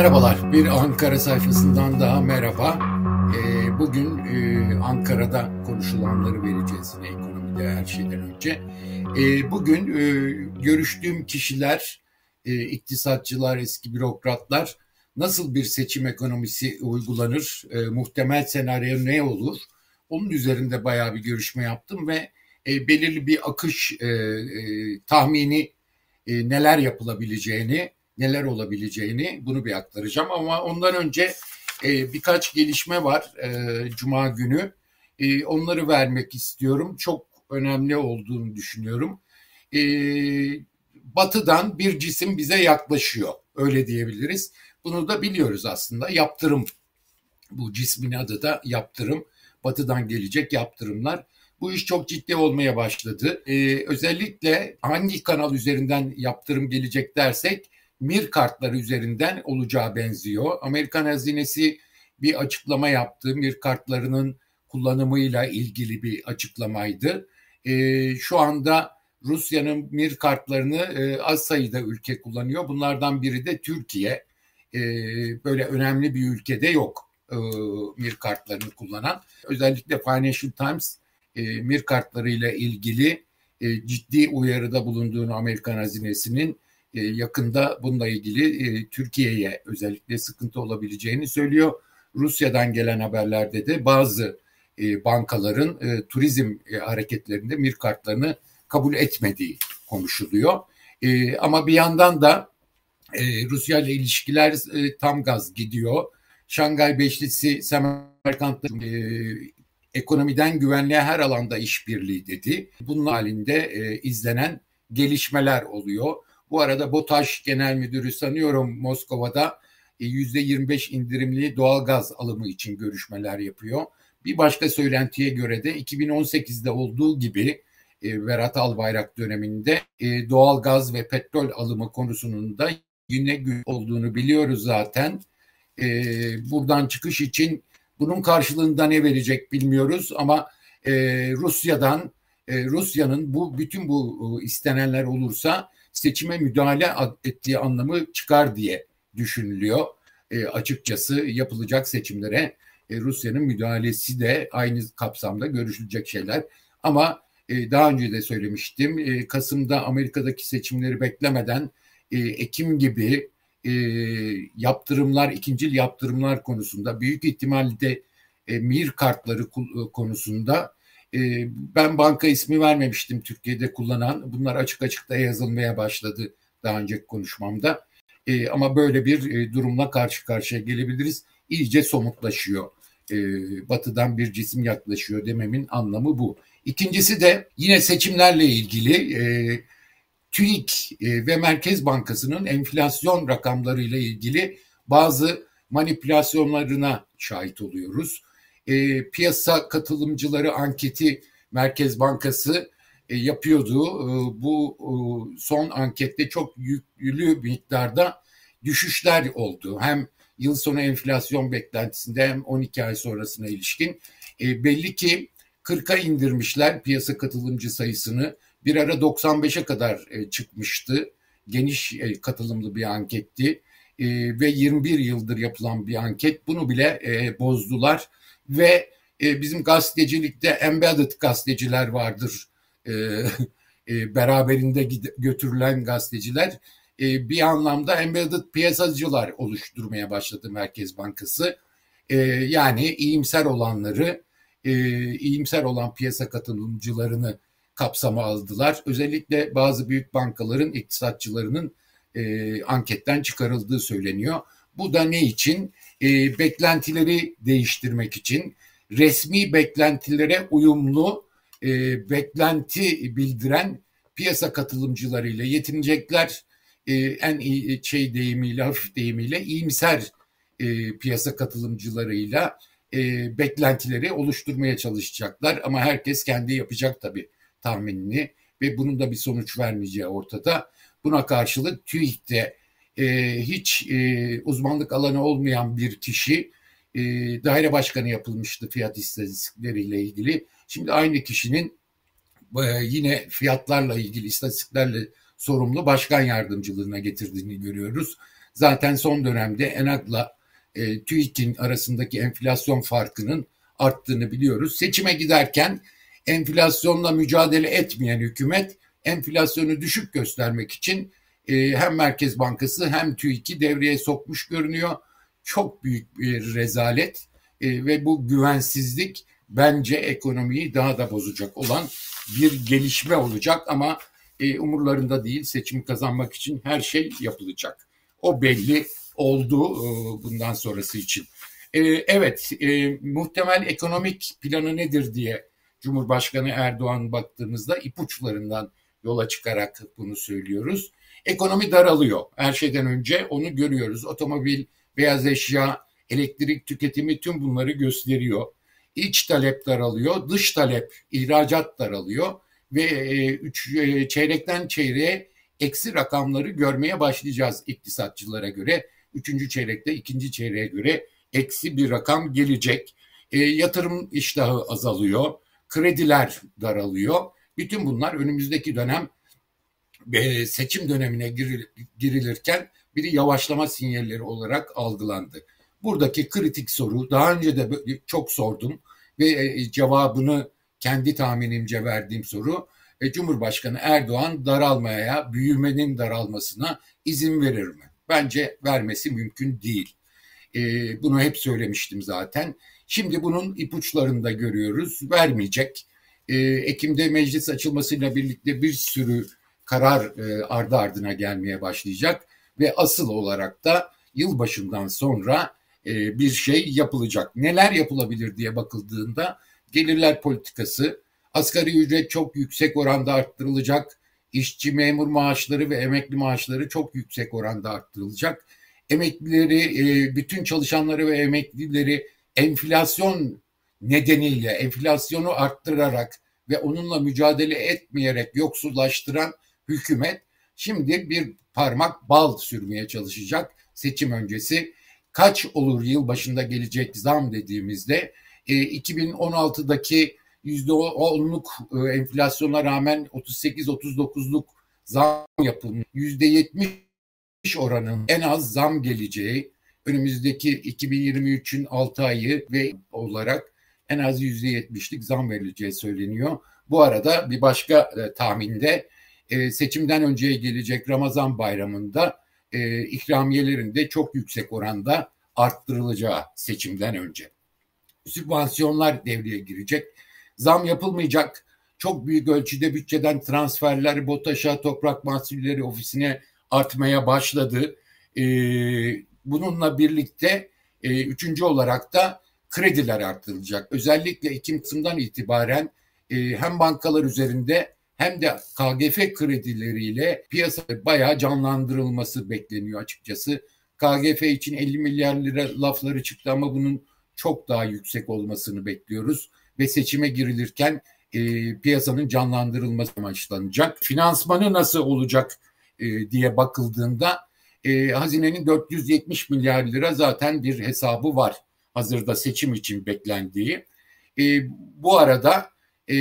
Merhabalar, bir Ankara sayfasından daha merhaba. Ee, bugün e, Ankara'da konuşulanları vereceğiz yine ekonomide her şeyden önce. Ee, bugün e, görüştüğüm kişiler, e, iktisatçılar, eski bürokratlar nasıl bir seçim ekonomisi uygulanır, e, muhtemel senaryo ne olur? Onun üzerinde bayağı bir görüşme yaptım ve belirli bir akış tahmini neler yapılabileceğini neler olabileceğini bunu bir aktaracağım. Ama ondan önce e, birkaç gelişme var e, Cuma günü. E, onları vermek istiyorum. Çok önemli olduğunu düşünüyorum. E, batıdan bir cisim bize yaklaşıyor. Öyle diyebiliriz. Bunu da biliyoruz aslında. Yaptırım. Bu cismin adı da yaptırım. Batıdan gelecek yaptırımlar. Bu iş çok ciddi olmaya başladı. Ee, özellikle hangi kanal üzerinden yaptırım gelecek dersek Mir kartları üzerinden olacağı benziyor. Amerikan hazinesi bir açıklama yaptı. Mir kartlarının kullanımıyla ilgili bir açıklamaydı. E, şu anda Rusya'nın Mir kartlarını e, az sayıda ülke kullanıyor. Bunlardan biri de Türkiye. E, böyle önemli bir ülkede yok e, Mir kartlarını kullanan. Özellikle Financial Times e, Mir kartlarıyla ilgili e, ciddi uyarıda bulunduğunu Amerikan hazinesinin e, yakında bununla ilgili e, Türkiye'ye özellikle sıkıntı olabileceğini söylüyor. Rusya'dan gelen haberlerde de bazı e, bankaların turizm hareketlerinde MIR kartlarını kabul etmediği konuşuluyor. Ama bir yandan da Rusya ile ilişkiler tam gaz gidiyor. Şangay Beşlisi Semerkant'ta ekonomiden güvenliğe her alanda işbirliği dedi. Bunun halinde izlenen gelişmeler oluyor. Bu arada BOTAŞ Genel Müdürü sanıyorum Moskova'da %25 e, indirimli doğalgaz alımı için görüşmeler yapıyor. Bir başka söylentiye göre de 2018'de olduğu gibi e, Berat Albayrak döneminde e, doğalgaz ve petrol alımı konusunun da yine olduğunu biliyoruz zaten. E, buradan çıkış için bunun karşılığında ne verecek bilmiyoruz ama e, Rusya'dan e, Rusya'nın bu bütün bu e, istenenler olursa seçime müdahale ettiği anlamı çıkar diye düşünülüyor. E, açıkçası yapılacak seçimlere e, Rusya'nın müdahalesi de aynı kapsamda görüşülecek şeyler. Ama e, daha önce de söylemiştim e, Kasım'da Amerika'daki seçimleri beklemeden e, Ekim gibi e, yaptırımlar, ikincil yaptırımlar konusunda büyük ihtimalle e, MIR kartları konusunda ben banka ismi vermemiştim Türkiye'de kullanan. Bunlar açık açık da yazılmaya başladı daha önceki konuşmamda. E, ama böyle bir e, durumla karşı karşıya gelebiliriz. İyice somutlaşıyor. E, batıdan bir cisim yaklaşıyor dememin anlamı bu. İkincisi de yine seçimlerle ilgili e, TÜİK e, ve Merkez Bankası'nın enflasyon rakamlarıyla ilgili bazı manipülasyonlarına şahit oluyoruz e, piyasa katılımcıları anketi Merkez Bankası e, yapıyordu. E, bu e, son ankette çok yüklü miktarda düşüşler oldu. Hem yıl sonu enflasyon beklentisinde hem 12 ay sonrasına ilişkin. E, belli ki 40'a indirmişler piyasa katılımcı sayısını. Bir ara 95'e kadar e, çıkmıştı. Geniş e, katılımlı bir anketti. E, ve 21 yıldır yapılan bir anket. Bunu bile e, bozdular ve e, bizim gazetecilikte embedded gazeteciler vardır. E, e, beraberinde götürülen gazeteciler e, bir anlamda embedded piyasacılar oluşturmaya başladı Merkez Bankası. E, yani iyimser olanları, e, iyimser olan piyasa katılımcılarını kapsama aldılar. Özellikle bazı büyük bankaların iktisatçılarının e, anketten çıkarıldığı söyleniyor. Bu da ne için? E, beklentileri değiştirmek için resmi beklentilere uyumlu e, beklenti bildiren piyasa katılımcılarıyla yetinecekler. E, en iyi şey deyimiyle, hafif deyimiyle iyimser e, piyasa katılımcılarıyla e, beklentileri oluşturmaya çalışacaklar. Ama herkes kendi yapacak tabii tahminini ve bunun da bir sonuç vermeyeceği ortada. Buna karşılık TÜİK'te e, hiç e, uzmanlık alanı olmayan bir kişi e, daire başkanı yapılmıştı fiyat istatistikleriyle ilgili. Şimdi aynı kişinin e, yine fiyatlarla ilgili istatistiklerle sorumlu başkan yardımcılığına getirdiğini görüyoruz. Zaten son dönemde Enag'la e, TÜİK'in arasındaki enflasyon farkının arttığını biliyoruz. Seçime giderken enflasyonla mücadele etmeyen hükümet enflasyonu düşük göstermek için e, hem Merkez Bankası hem TÜİK'i devreye sokmuş görünüyor. Çok büyük bir rezalet e, ve bu güvensizlik bence ekonomiyi daha da bozacak olan bir gelişme olacak ama e, umurlarında değil seçim kazanmak için her şey yapılacak. O belli oldu e, bundan sonrası için. E, evet e, muhtemel ekonomik planı nedir diye Cumhurbaşkanı Erdoğan baktığımızda ipuçlarından yola çıkarak bunu söylüyoruz. Ekonomi daralıyor. Her şeyden önce onu görüyoruz. Otomobil, beyaz eşya, elektrik tüketimi tüm bunları gösteriyor. İç talep daralıyor, dış talep, ihracat daralıyor ve e, üç, e, çeyrekten çeyreğe eksi rakamları görmeye başlayacağız iktisatçılara göre. Üçüncü çeyrekte ikinci çeyreğe göre eksi bir rakam gelecek. E, yatırım iştahı azalıyor, krediler daralıyor. Bütün bunlar önümüzdeki dönem seçim dönemine girilirken bir yavaşlama sinyalleri olarak algılandı. Buradaki kritik soru daha önce de çok sordum ve e, cevabını kendi tahminimce verdiğim soru e, Cumhurbaşkanı Erdoğan daralmaya, büyümenin daralmasına izin verir mi? Bence vermesi mümkün değil. E, bunu hep söylemiştim zaten. Şimdi bunun ipuçlarını da görüyoruz. Vermeyecek. Ekim'de meclis açılmasıyla birlikte bir sürü karar ardı ardına gelmeye başlayacak ve asıl olarak da yılbaşından sonra e, bir şey yapılacak. Neler yapılabilir diye bakıldığında gelirler politikası, asgari ücret çok yüksek oranda arttırılacak, işçi memur maaşları ve emekli maaşları çok yüksek oranda arttırılacak. Emeklileri, e, bütün çalışanları ve emeklileri enflasyon nedeniyle enflasyonu arttırarak ve onunla mücadele etmeyerek yoksullaştıran hükümet şimdi bir parmak bal sürmeye çalışacak seçim öncesi kaç olur yıl başında gelecek zam dediğimizde e, 2016'daki %10'luk e, enflasyona rağmen 38-39'luk zam yapılmış. %70 oranın en az zam geleceği önümüzdeki 2023'ün 6 ayı ve olarak en az %70'lik zam verileceği söyleniyor. Bu arada bir başka e, tahminde e, seçimden önceye gelecek Ramazan bayramında e, ikramiyelerin de çok yüksek oranda arttırılacağı seçimden önce. Sübvansiyonlar devreye girecek. Zam yapılmayacak. Çok büyük ölçüde bütçeden transferler BOTAŞ'a, Toprak Mahsulleri Ofisi'ne artmaya başladı. E, bununla birlikte e, üçüncü olarak da krediler artırılacak. Özellikle Ekim Kasım'dan itibaren e, hem bankalar üzerinde hem de KGF kredileriyle piyasa bayağı canlandırılması bekleniyor açıkçası. KGF için 50 milyar lira lafları çıktı ama bunun çok daha yüksek olmasını bekliyoruz ve seçime girilirken e, piyasanın canlandırılması amaçlanacak. Finansmanı nasıl olacak e, diye bakıldığında e, hazinenin 470 milyar lira zaten bir hesabı var. Hazırda seçim için beklendiği. E, bu arada e,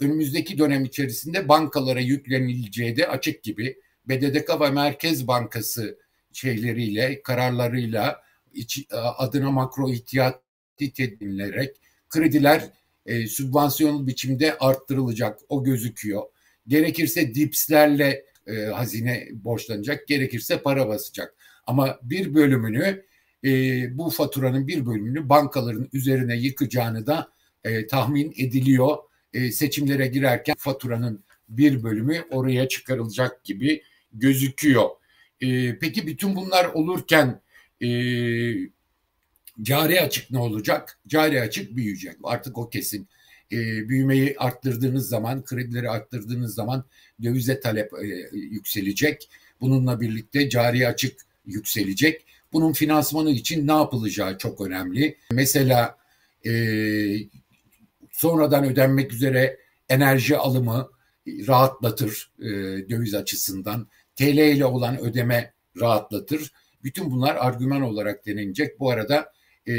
önümüzdeki dönem içerisinde bankalara yüklenileceği de açık gibi. BDDK ve Merkez Bankası şeyleriyle, kararlarıyla iç, adına makro ihtiyati tedbirlerek krediler e, sübvansiyonlu biçimde arttırılacak. O gözüküyor. Gerekirse dipslerle e, hazine borçlanacak, gerekirse para basacak. Ama bir bölümünü e, bu faturanın bir bölümünü bankaların üzerine yıkacağını da e, tahmin ediliyor e, seçimlere girerken faturanın bir bölümü oraya çıkarılacak gibi gözüküyor. E, peki bütün bunlar olurken e, cari açık ne olacak? Cari açık büyüyecek. Artık o kesin. Büyümeyi arttırdığınız zaman, kredileri arttırdığınız zaman dövize talep e, yükselecek. Bununla birlikte cari açık yükselecek. Bunun finansmanı için ne yapılacağı çok önemli. Mesela e, sonradan ödenmek üzere enerji alımı rahatlatır e, döviz açısından. TL ile olan ödeme rahatlatır. Bütün bunlar argüman olarak denilecek. Bu arada e,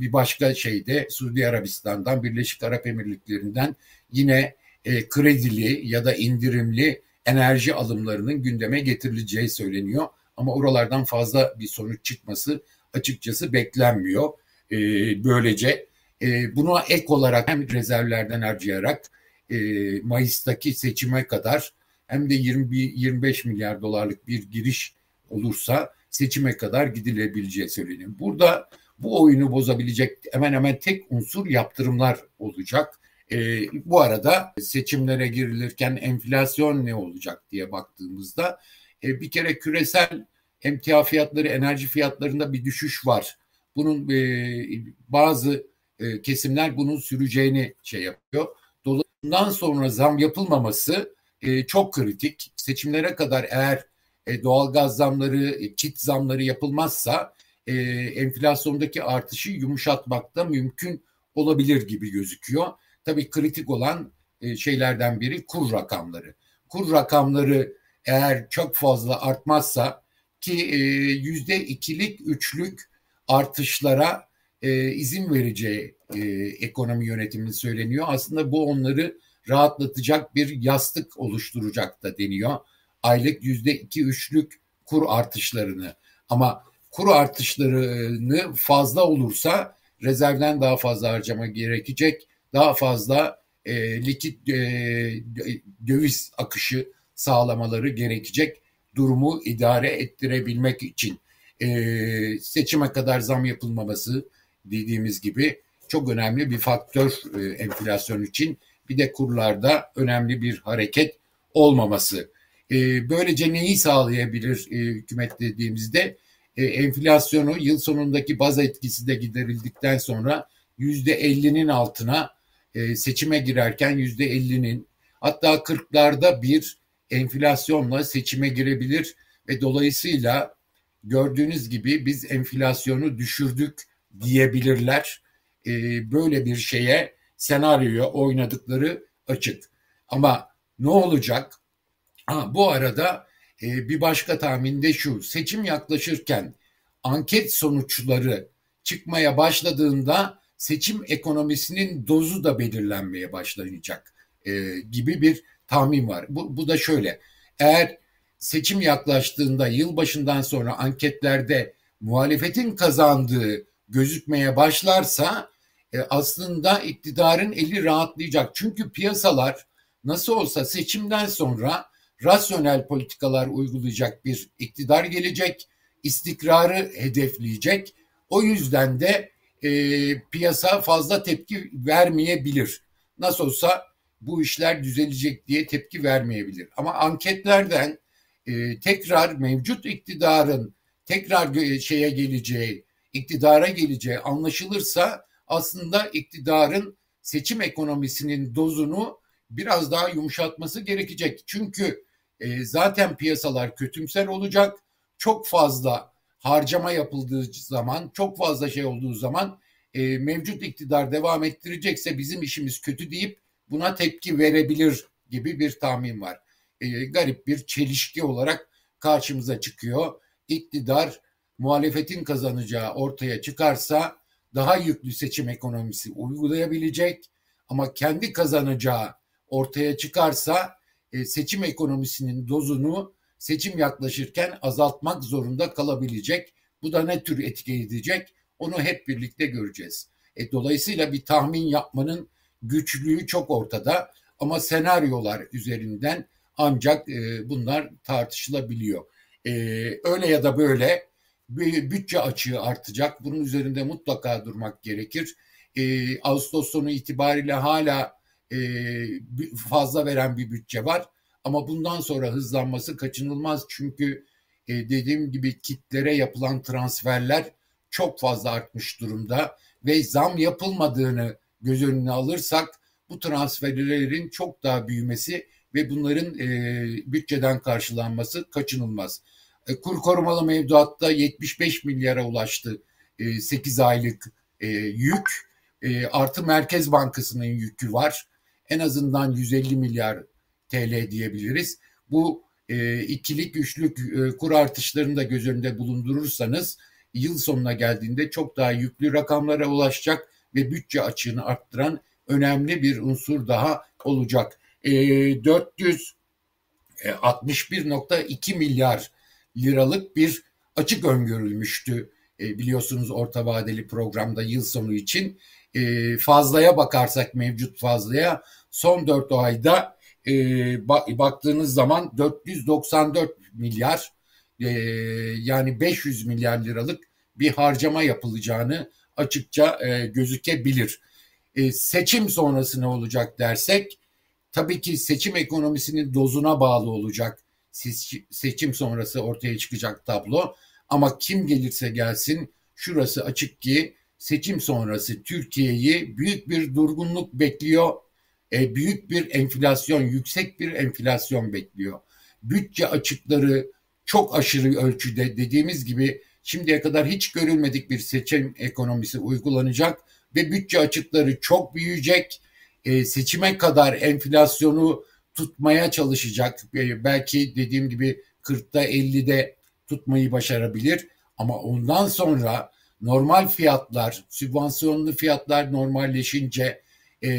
bir başka şey de Suudi Arabistan'dan, Birleşik Arap Emirlikleri'nden yine e, kredili ya da indirimli enerji alımlarının gündeme getirileceği söyleniyor. ama oralardan fazla bir sonuç çıkması açıkçası beklenmiyor. E, böylece e, buna ek olarak hem rezervlerden harcayarak e, Mayıs'taki seçime kadar hem de 20, 25 milyar dolarlık bir giriş olursa seçime kadar gidilebileceği söyleniyor. Burada bu oyunu bozabilecek hemen hemen tek unsur yaptırımlar olacak. E, bu arada seçimlere girilirken enflasyon ne olacak diye baktığımızda e, bir kere küresel emtia fiyatları, enerji fiyatlarında bir düşüş var. Bunun e, bazı e, kesimler bunun süreceğini şey yapıyor. Dolayısıyla sonra zam yapılmaması e, çok kritik. Seçimlere kadar eğer e, doğalgaz zamları, e, kit zamları yapılmazsa e, enflasyondaki artışı yumuşatmakta mümkün olabilir gibi gözüküyor. Tabii kritik olan e, şeylerden biri kur rakamları. Kur rakamları eğer çok fazla artmazsa ki e, yüzde ikilik, üçlük artışlara e, izin vereceği e, ekonomi yönetiminin söyleniyor. Aslında bu onları rahatlatacak bir yastık oluşturacak da deniyor. Aylık yüzde iki üçlük kur artışlarını ama kur artışlarını fazla olursa rezervden daha fazla harcama gerekecek. Daha fazla e, likit e, döviz akışı sağlamaları gerekecek durumu idare ettirebilmek için e, seçime kadar zam yapılmaması dediğimiz gibi çok önemli bir faktör e, enflasyon için. Bir de kurlarda önemli bir hareket olmaması. E, böylece neyi sağlayabilir e, hükümet dediğimizde enflasyonu yıl sonundaki baz etkisi de giderildikten sonra yüzde 50'nin altına seçime girerken yüzde 50'nin hatta 40'larda bir enflasyonla seçime girebilir ve dolayısıyla gördüğünüz gibi biz enflasyonu düşürdük diyebilirler. E, böyle bir şeye senaryoya oynadıkları açık. Ama ne olacak? Ha, bu arada e, bir başka tahmin de şu. Seçim yaklaşırken anket sonuçları çıkmaya başladığında seçim ekonomisinin dozu da belirlenmeye başlayacak e, gibi bir tahmin var. Bu, bu da şöyle. Eğer seçim yaklaştığında yılbaşından sonra anketlerde muhalefetin kazandığı gözükmeye başlarsa e, aslında iktidarın eli rahatlayacak. Çünkü piyasalar nasıl olsa seçimden sonra rasyonel politikalar uygulayacak bir iktidar gelecek, istikrarı hedefleyecek. O yüzden de e, piyasa fazla tepki vermeyebilir. Nasıl olsa bu işler düzelecek diye tepki vermeyebilir. Ama anketlerden e, tekrar mevcut iktidarın tekrar şeye geleceği, iktidara geleceği anlaşılırsa aslında iktidarın seçim ekonomisinin dozunu biraz daha yumuşatması gerekecek. Çünkü e, zaten piyasalar kötümser olacak. Çok fazla harcama yapıldığı zaman, çok fazla şey olduğu zaman e, mevcut iktidar devam ettirecekse bizim işimiz kötü deyip buna tepki verebilir gibi bir tahmin var. E, garip bir çelişki olarak karşımıza çıkıyor. İktidar muhalefetin kazanacağı ortaya çıkarsa daha yüklü seçim ekonomisi uygulayabilecek ama kendi kazanacağı ortaya çıkarsa e, seçim ekonomisinin dozunu seçim yaklaşırken azaltmak zorunda kalabilecek. Bu da ne tür etki edecek? Onu hep birlikte göreceğiz. E, dolayısıyla bir tahmin yapmanın güçlüğü çok ortada ama senaryolar üzerinden ancak e, bunlar tartışılabiliyor. E, öyle ya da böyle bütçe açığı artacak. Bunun üzerinde mutlaka durmak gerekir. E, Ağustos sonu itibariyle hala e, fazla veren bir bütçe var. Ama bundan sonra hızlanması kaçınılmaz. Çünkü e, dediğim gibi kitlere yapılan transferler çok fazla artmış durumda. Ve zam yapılmadığını göz önüne alırsak bu transferlerin çok daha büyümesi ve bunların e, bütçeden karşılanması kaçınılmaz. E, kur korumalı mevduatta 75 milyara ulaştı e, 8 aylık e, yük. E, artı Merkez Bankası'nın yükü var. En azından 150 milyar TL diyebiliriz. Bu e, ikilik, üçlük e, kur artışlarını da göz önünde bulundurursanız yıl sonuna geldiğinde çok daha yüklü rakamlara ulaşacak ve bütçe açığını arttıran önemli bir unsur daha olacak. E, 461.2 milyar liralık bir açık öngörülmüştü. E, biliyorsunuz orta vadeli programda yıl sonu için e, fazlaya bakarsak mevcut fazlaya son 4 ayda e, baktığınız zaman 494 milyar e, yani 500 milyar liralık bir harcama yapılacağını açıkça e, gözükebilir. E, seçim sonrası ne olacak dersek tabii ki seçim ekonomisinin dozuna bağlı olacak seçim sonrası ortaya çıkacak tablo. Ama kim gelirse gelsin şurası açık ki seçim sonrası Türkiye'yi büyük bir durgunluk bekliyor. E, büyük bir enflasyon, yüksek bir enflasyon bekliyor. Bütçe açıkları çok aşırı ölçüde dediğimiz gibi şimdiye kadar hiç görülmedik bir seçim ekonomisi uygulanacak ve bütçe açıkları çok büyüyecek. E, seçime kadar enflasyonu tutmaya çalışacak. E, belki dediğim gibi 40'ta 50'de tutmayı başarabilir. Ama ondan sonra normal fiyatlar, sübvansiyonlu fiyatlar normalleşince e,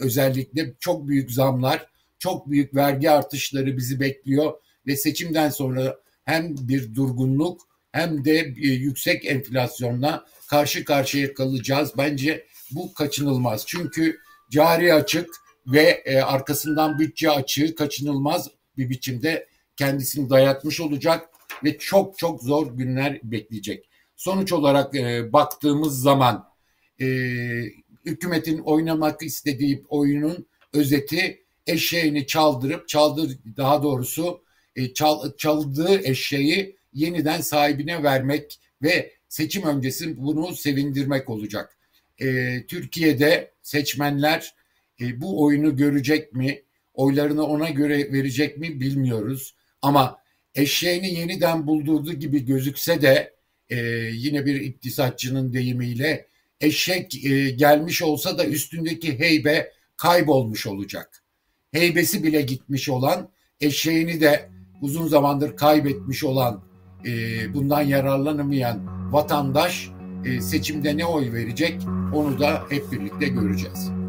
özellikle çok büyük zamlar, çok büyük vergi artışları bizi bekliyor ve seçimden sonra hem bir durgunluk hem de e, yüksek enflasyonla karşı karşıya kalacağız. Bence bu kaçınılmaz. Çünkü cari açık ve e, arkasından bütçe açığı kaçınılmaz bir biçimde kendisini dayatmış olacak ve çok çok zor günler bekleyecek. Sonuç olarak e, baktığımız zaman e, hükümetin oynamak istediği oyunun özeti eşeğini çaldırıp çaldır daha doğrusu e, çal, çaldığı eşeği yeniden sahibine vermek ve seçim öncesi bunu sevindirmek olacak. E, Türkiye'de seçmenler e, bu oyunu görecek mi? Oylarını ona göre verecek mi bilmiyoruz. Ama eşeğini yeniden buldurduğu gibi gözükse de e, yine bir iktisatçının deyimiyle eşek e, gelmiş olsa da üstündeki heybe kaybolmuş olacak. Heybesi bile gitmiş olan eşeğini de uzun zamandır kaybetmiş olan e, bundan yararlanamayan vatandaş e, seçimde ne oy verecek onu da hep birlikte göreceğiz.